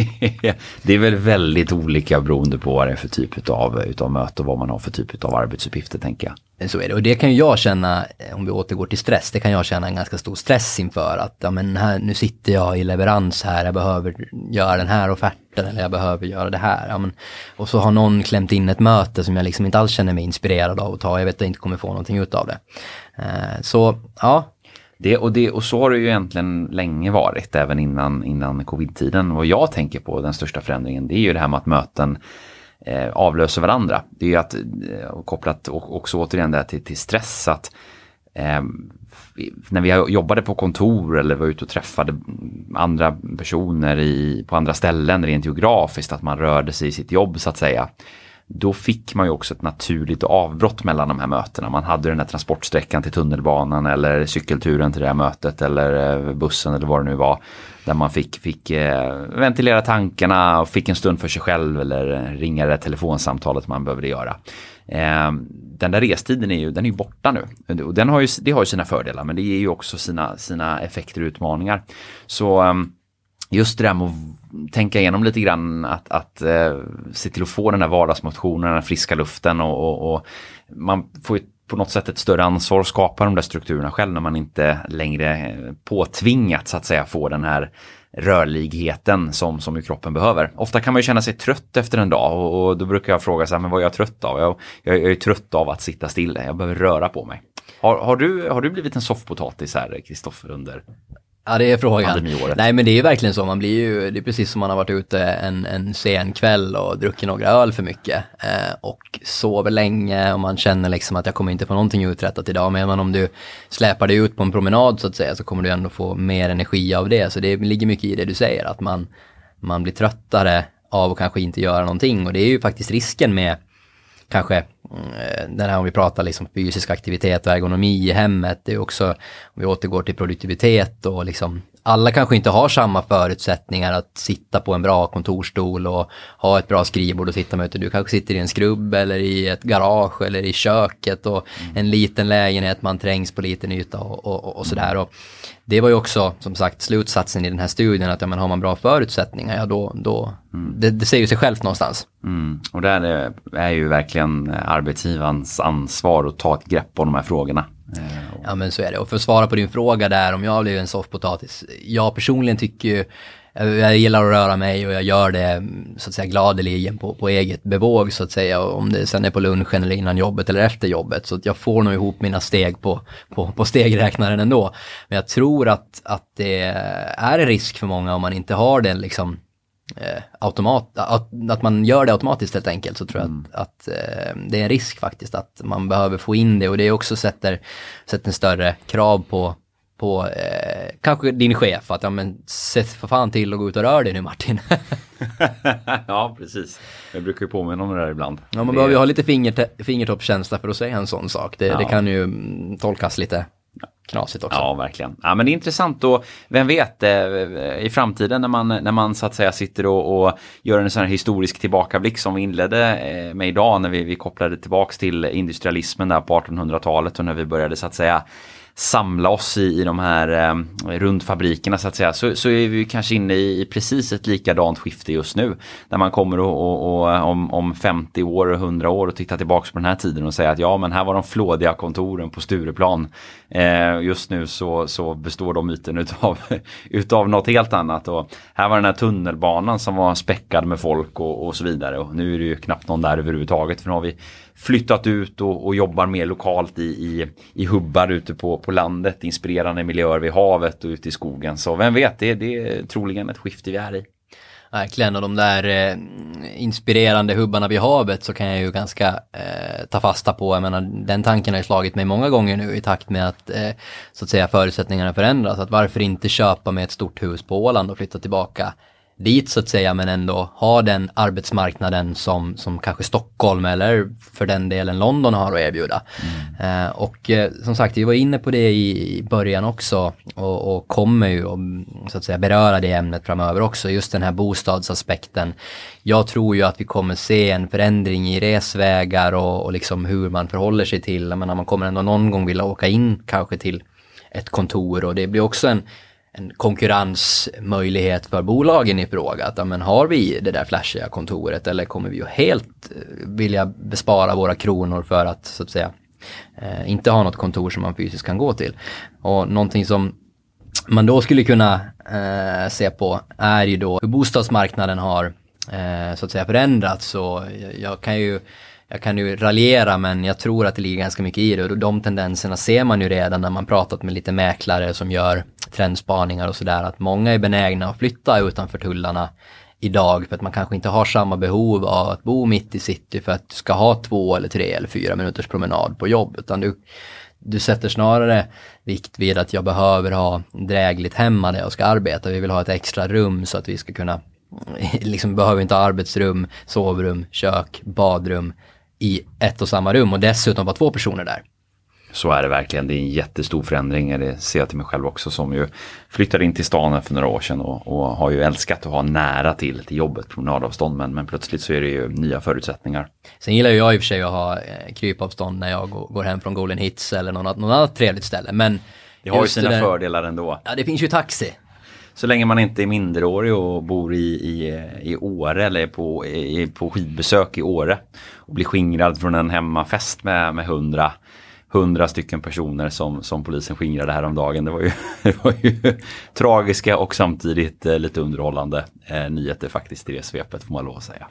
Det är väl väldigt olika beroende på vad det är för typ av utav möte och vad man har för typ av arbetsuppgifter tänker jag. Eh, så är det och det kan ju jag känna, eh, om vi återgår till stress, det kan jag känna en ganska stor stress inför att ja, men här, nu sitter jag i leverans här, jag behöver göra den här offerten eller jag behöver göra det här. Ja, men, och så har någon klämt in ett möte som jag liksom inte alls känner mig inspirerad av att ta, jag vet att jag inte kommer få någonting ut av det. Eh, så ja, det, och, det, och så har det ju egentligen länge varit, även innan, innan covid-tiden. Vad jag tänker på, den största förändringen, det är ju det här med att möten eh, avlöser varandra. Det är ju att, eh, kopplat också återigen där till, till stress, att eh, när vi jobbade på kontor eller var ute och träffade andra personer i, på andra ställen rent geografiskt, att man rörde sig i sitt jobb så att säga då fick man ju också ett naturligt avbrott mellan de här mötena. Man hade den här transportsträckan till tunnelbanan eller cykelturen till det här mötet eller eh, bussen eller vad det nu var. Där man fick, fick eh, ventilera tankarna och fick en stund för sig själv eller ringa det telefonsamtalet man behövde göra. Eh, den där restiden är ju, den är ju borta nu. Och den har ju, det har ju sina fördelar men det ger ju också sina, sina effekter och utmaningar. Så ehm, just det där med att tänka igenom lite grann att, att eh, se till att få den här vardagsmotionen, den här friska luften och, och, och man får ju på något sätt ett större ansvar att skapa de där strukturerna själv när man inte längre eh, påtvingat så att säga få den här rörligheten som, som ju kroppen behöver. Ofta kan man ju känna sig trött efter en dag och, och då brukar jag fråga så här, men vad är jag trött av? Jag, jag, jag är trött av att sitta still, jag behöver röra på mig. Har, har, du, har du blivit en soffpotatis här, Kristoffer, under Ja det är frågan. Nej men det är verkligen så, man blir ju, det är precis som man har varit ute en, en sen kväll och druckit några öl för mycket. Eh, och sover länge och man känner liksom att jag kommer inte få någonting uträttat idag. Men om du släpar dig ut på en promenad så att säga så kommer du ändå få mer energi av det. Så det ligger mycket i det du säger, att man, man blir tröttare av att kanske inte göra någonting. Och det är ju faktiskt risken med kanske Eh, den här om vi pratar liksom fysisk aktivitet och ergonomi i hemmet, det är också, om vi återgår till produktivitet och liksom alla kanske inte har samma förutsättningar att sitta på en bra kontorstol och ha ett bra skrivbord och sitta med. Du kanske sitter i en skrubb eller i ett garage eller i köket och mm. en liten lägenhet, man trängs på liten yta och, och, och sådär. Och det var ju också som sagt slutsatsen i den här studien att ja, men har man bra förutsättningar, ja då, då mm. det, det säger ju sig självt någonstans. Mm. Och där är, är ju verkligen arbetsgivarens ansvar att ta ett grepp om de här frågorna. Eh, ja men så är det. Och för att svara på din fråga där om jag blir en soffpotatis. Jag personligen tycker ju jag gillar att röra mig och jag gör det så att säga gladeligen på, på eget bevåg så att säga. Om det sen är på lunchen eller innan jobbet eller efter jobbet. Så att jag får nog ihop mina steg på, på, på stegräknaren ändå. Men jag tror att, att det är en risk för många om man inte har den liksom eh, automat, att, att, man gör det automatiskt helt enkelt så tror jag mm. att, att eh, det är en risk faktiskt att man behöver få in det och det också sätter, sätter en större krav på, på eh, kanske din chef att ja men sätt för fan till och gå ut och rör dig nu Martin. ja precis. Jag brukar ju påminna om det där ibland. Ja man det... behöver ju ha lite fingertoppskänsla för att säga en sån sak. Det, ja. det kan ju mm, tolkas lite knasigt också. Ja, verkligen. Ja, men det är intressant och vem vet eh, i framtiden när man, när man så att säga sitter och, och gör en sån här historisk tillbakablick som vi inledde eh, med idag när vi, vi kopplade tillbaks till industrialismen där på 1800-talet och när vi började så att säga samla oss i, i de här eh, rundfabrikerna så att säga så, så är vi kanske inne i, i precis ett likadant skifte just nu. När man kommer och, och, och eh, om, om 50 år och 100 år och tittar tillbaks på den här tiden och säger att ja men här var de flådiga kontoren på Stureplan. Eh, just nu så, så består de myten utav, utav något helt annat och här var den här tunnelbanan som var späckad med folk och, och så vidare och nu är det ju knappt någon där överhuvudtaget för nu har vi flyttat ut och, och jobbar mer lokalt i, i, i hubbar ute på, på landet, inspirerande miljöer vid havet och ute i skogen. Så vem vet, det, det är troligen ett skifte vi är i. Verkligen och de där eh, inspirerande hubbarna vid havet så kan jag ju ganska eh, ta fasta på. Jag menar den tanken har ju slagit mig många gånger nu i takt med att eh, så att säga förutsättningarna förändras. Att varför inte köpa med ett stort hus på Åland och flytta tillbaka dit så att säga men ändå ha den arbetsmarknaden som, som kanske Stockholm eller för den delen London har att erbjuda. Mm. Eh, och eh, som sagt, vi var inne på det i, i början också och, och kommer ju att, så att säga beröra det ämnet framöver också, just den här bostadsaspekten. Jag tror ju att vi kommer se en förändring i resvägar och, och liksom hur man förhåller sig till, jag menar, man kommer ändå någon gång vilja åka in kanske till ett kontor och det blir också en en konkurrensmöjlighet för bolagen i fråga. Att, men har vi det där flashiga kontoret eller kommer vi att helt eh, vilja bespara våra kronor för att så att säga eh, inte ha något kontor som man fysiskt kan gå till. Och någonting som man då skulle kunna eh, se på är ju då hur bostadsmarknaden har eh, så att säga förändrats. Och jag, jag kan ju jag kan ju raljera men jag tror att det ligger ganska mycket i det och de tendenserna ser man ju redan när man pratat med lite mäklare som gör trendspaningar och sådär att många är benägna att flytta utanför tullarna idag för att man kanske inte har samma behov av att bo mitt i city för att du ska ha två eller tre eller fyra minuters promenad på jobb utan du, du sätter snarare vikt vid att jag behöver ha drägligt hemma där jag ska arbeta. Vi vill ha ett extra rum så att vi ska kunna, liksom behöver inte ha arbetsrum, sovrum, kök, badrum i ett och samma rum och dessutom vara två personer där. Så är det verkligen. Det är en jättestor förändring. Det ser jag till mig själv också som ju flyttade in till stan för några år sedan och, och har ju älskat att ha nära till, till jobbet, promenadavstånd. Men, men plötsligt så är det ju nya förutsättningar. Sen gillar jag i och för sig att ha eh, krypavstånd när jag går hem från Golden Hits eller något, något annat trevligt ställe. Men det har ju sina där, fördelar ändå. Ja, det finns ju taxi. Så länge man inte är minderårig och bor i, i, i Åre eller på, i, på skidbesök i Åre och blir skingrad från en hemmafest med, med hundra hundra stycken personer som, som polisen skingrade häromdagen. Det var ju, det var ju tragiska och samtidigt eh, lite underhållande eh, nyheter faktiskt i det svepet får man lov att säga.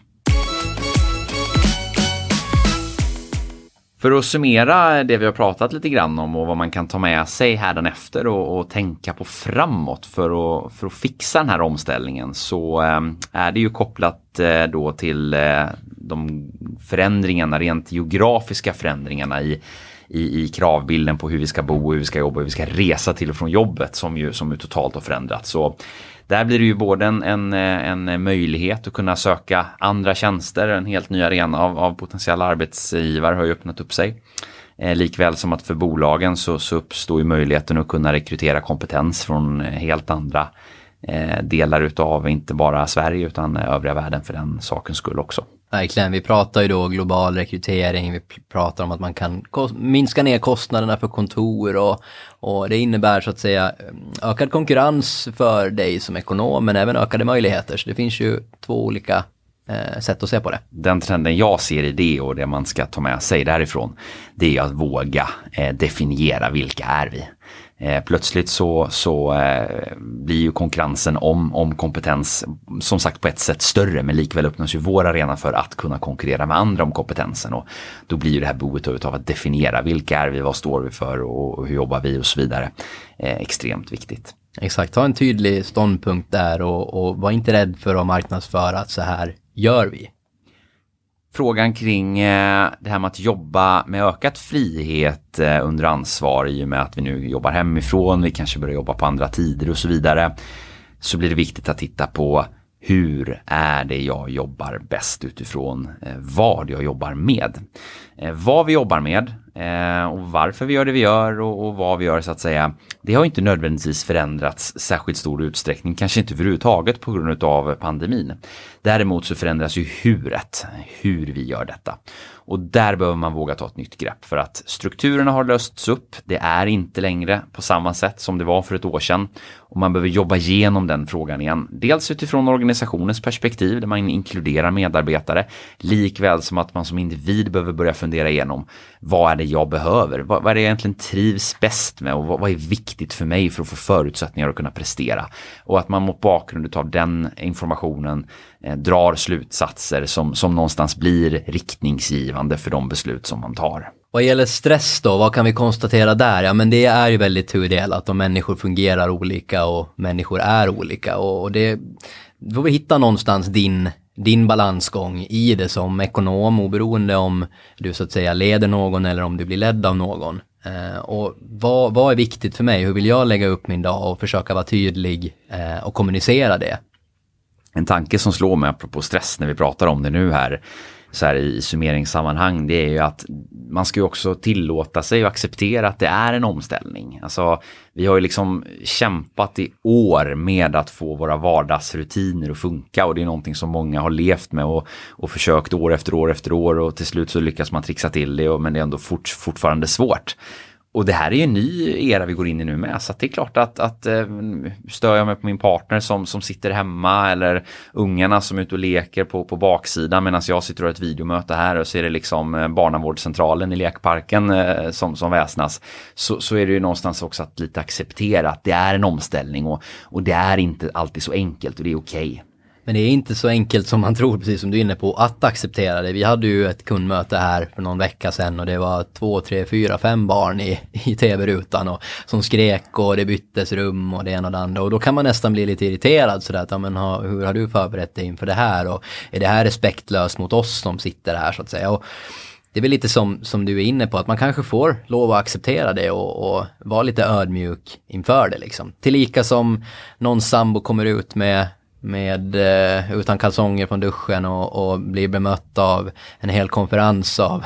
För att summera det vi har pratat lite grann om och vad man kan ta med sig efter och, och tänka på framåt för att, för att fixa den här omställningen så eh, är det ju kopplat eh, då till eh, de förändringarna, rent geografiska förändringarna i i, i kravbilden på hur vi ska bo, hur vi ska jobba, hur vi ska resa till och från jobbet som ju, som ju totalt har förändrats. Så där blir det ju både en, en, en möjlighet att kunna söka andra tjänster, en helt ny arena av, av potentiella arbetsgivare har ju öppnat upp sig. Eh, likväl som att för bolagen så, så uppstår ju möjligheten att kunna rekrytera kompetens från eh, helt andra delar utav inte bara Sverige utan övriga världen för den sakens skull också. Verkligen, vi pratar ju då global rekrytering, vi pratar om att man kan minska ner kostnaderna för kontor och, och det innebär så att säga ökad konkurrens för dig som ekonom men även ökade möjligheter. Så det finns ju två olika eh, sätt att se på det. Den trenden jag ser i det och det man ska ta med sig därifrån det är att våga eh, definiera vilka är vi. Eh, plötsligt så, så eh, blir ju konkurrensen om, om kompetens som sagt på ett sätt större men likväl öppnas ju vår arena för att kunna konkurrera med andra om kompetensen. Och då blir ju det här behovet av att definiera vilka är vi, vad står vi för och, hur jobbar vi och så vidare. Eh, extremt viktigt. Exakt, ha en tydlig ståndpunkt där och, och var inte rädd för att marknadsföra att så här gör vi frågan kring eh, det här med att jobba med ökat frihet eh, under ansvar i och med att vi nu jobbar hemifrån, vi kanske börjar jobba på andra tider och så vidare. Så blir det viktigt att titta på hur är det jag jobbar bäst utifrån eh, vad jag jobbar med. Vad vi jobbar med Eh, och varför vi gör det vi gör och vad vi gör så att säga. Det har inte nödvändigtvis förändrats särskilt stor utsträckning, kanske inte överhuvudtaget på grund av pandemin. Däremot så förändras ju huret, hur vi gör detta. Och där behöver man våga ta ett nytt grepp för att strukturerna har lösts upp. Det är inte längre på samma sätt som det var för ett år sedan. Och man behöver jobba igenom den frågan igen. Dels utifrån organisationens perspektiv där man inkluderar medarbetare. Likväl som att man som individ behöver börja fundera igenom vad är det jag behöver? Vad, vad är det jag egentligen trivs bäst med och vad, vad, är viktigt för mig för att få förutsättningar att kunna prestera? Och att man mot bakgrund av den informationen eh, drar slutsatser som, som någonstans blir riktningsgivande för de beslut som man tar. Vad gäller stress då, vad kan vi konstatera där? Ja men det är ju väldigt tudelat och människor fungerar olika och människor är olika och, och det då får vi hitta någonstans din din balansgång i det som ekonom oberoende om du så att säga leder någon eller om du blir ledd av någon. Eh, och vad, vad är viktigt för mig? Hur vill jag lägga upp min dag och försöka vara tydlig eh, och kommunicera det? En tanke som slår mig apropå stress när vi pratar om det nu här så här i summeringssammanhang det är ju att man ska ju också tillåta sig och acceptera att det är en omställning. Alltså vi har ju liksom kämpat i år med att få våra vardagsrutiner att funka och det är någonting som många har levt med och, och försökt år efter år efter år och till slut så lyckas man trixa till det och, men det är ändå fort, fortfarande svårt. Och det här är ju en ny era vi går in i nu med. Så det är klart att, att eh, stör jag mig på min partner som, som sitter hemma eller ungarna som är ute och leker på, på baksidan medan jag sitter och har ett videomöte här och så är det liksom eh, barnavårdscentralen i lekparken eh, som, som väsnas. Så, så är det ju någonstans också att lite acceptera att det är en omställning och, och det är inte alltid så enkelt och det är okej. Okay. Men det är inte så enkelt som man tror, precis som du är inne på, att acceptera det. Vi hade ju ett kundmöte här för någon vecka sedan och det var två, tre, fyra, fem barn i, i tv-rutan och som skrek och det byttes rum och det ena och det andra. Och då kan man nästan bli lite irriterad sådär att, ja, men ha, hur har du förberett dig inför det här och är det här respektlöst mot oss som sitter här så att säga. Och, det är väl lite som, som du är inne på, att man kanske får lov att acceptera det och, och vara lite ödmjuk inför det liksom. Tillika som någon sambo kommer ut med med, eh, utan kalsonger från duschen och, och blir bemött av en hel konferens av,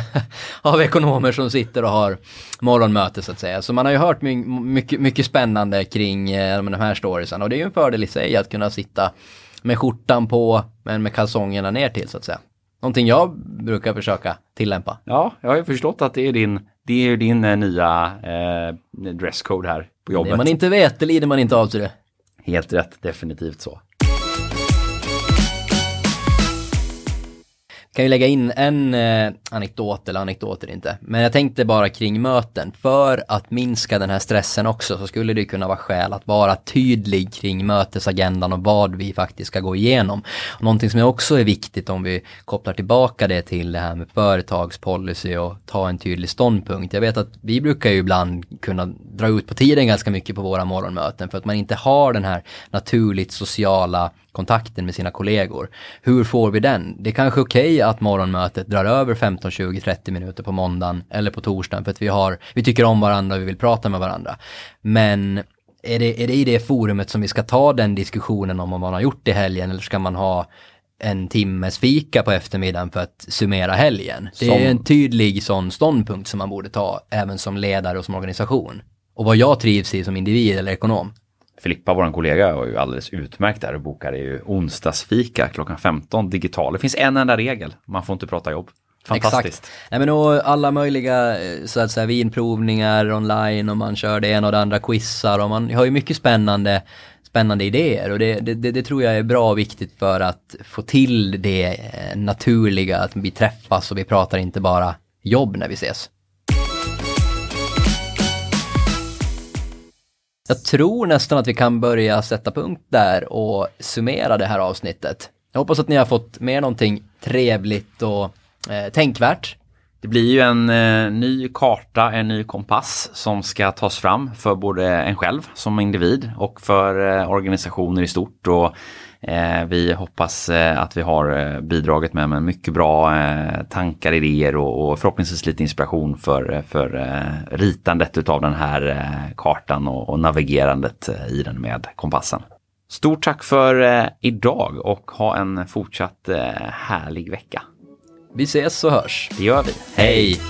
av ekonomer som sitter och har morgonmöte så att säga. Så man har ju hört my mycket, mycket spännande kring eh, de här storiesen och det är ju en fördel i sig att kunna sitta med skjortan på men med kalsongerna ner till så att säga. Någonting jag brukar försöka tillämpa. Ja, jag har ju förstått att det är din, det är din eh, nya eh, dresscode här på jobbet. Det man inte vet, det lider man inte av sig det. Helt rätt, definitivt så. Kan ju lägga in en eh, anekdot, eller anekdoter inte, men jag tänkte bara kring möten. För att minska den här stressen också så skulle det kunna vara skäl att vara tydlig kring mötesagendan och vad vi faktiskt ska gå igenom. Och någonting som också är viktigt om vi kopplar tillbaka det till det här med företagspolicy och ta en tydlig ståndpunkt. Jag vet att vi brukar ju ibland kunna dra ut på tiden ganska mycket på våra morgonmöten för att man inte har den här naturligt sociala kontakten med sina kollegor. Hur får vi den? Det är kanske okej okay att morgonmötet drar över 15, 20, 30 minuter på måndagen eller på torsdagen för att vi, har, vi tycker om varandra och vi vill prata med varandra. Men är det, är det i det forumet som vi ska ta den diskussionen om vad man har gjort i helgen eller ska man ha en timmes fika på eftermiddagen för att summera helgen. Det är en tydlig sån ståndpunkt som man borde ta även som ledare och som organisation. Och vad jag trivs i som individ eller ekonom. Filippa, vår kollega, var ju alldeles utmärkt där och bokade ju onsdagsfika klockan 15 digital. Det finns en enda regel, man får inte prata jobb. Fantastiskt. Exakt. Nej, men och alla möjliga eh, så att säga, vinprovningar online och man kör det ena och det andra quizar och man har ju mycket spännande, spännande idéer och det, det, det, det tror jag är bra och viktigt för att få till det eh, naturliga, att vi träffas och vi pratar inte bara jobb när vi ses. Jag tror nästan att vi kan börja sätta punkt där och summera det här avsnittet. Jag hoppas att ni har fått med någonting trevligt och eh, tänkvärt. Det blir ju en eh, ny karta, en ny kompass som ska tas fram för både en själv som individ och för eh, organisationer i stort. Och, vi hoppas eh, att vi har eh, bidragit med, med mycket bra eh, tankar, idéer och, och förhoppningsvis lite inspiration för, för eh, ritandet utav den här eh, kartan och, och navigerandet eh, i den med kompassen. Stort tack för eh, idag och ha en fortsatt eh, härlig vecka. Vi ses och hörs. Det gör vi. Hej!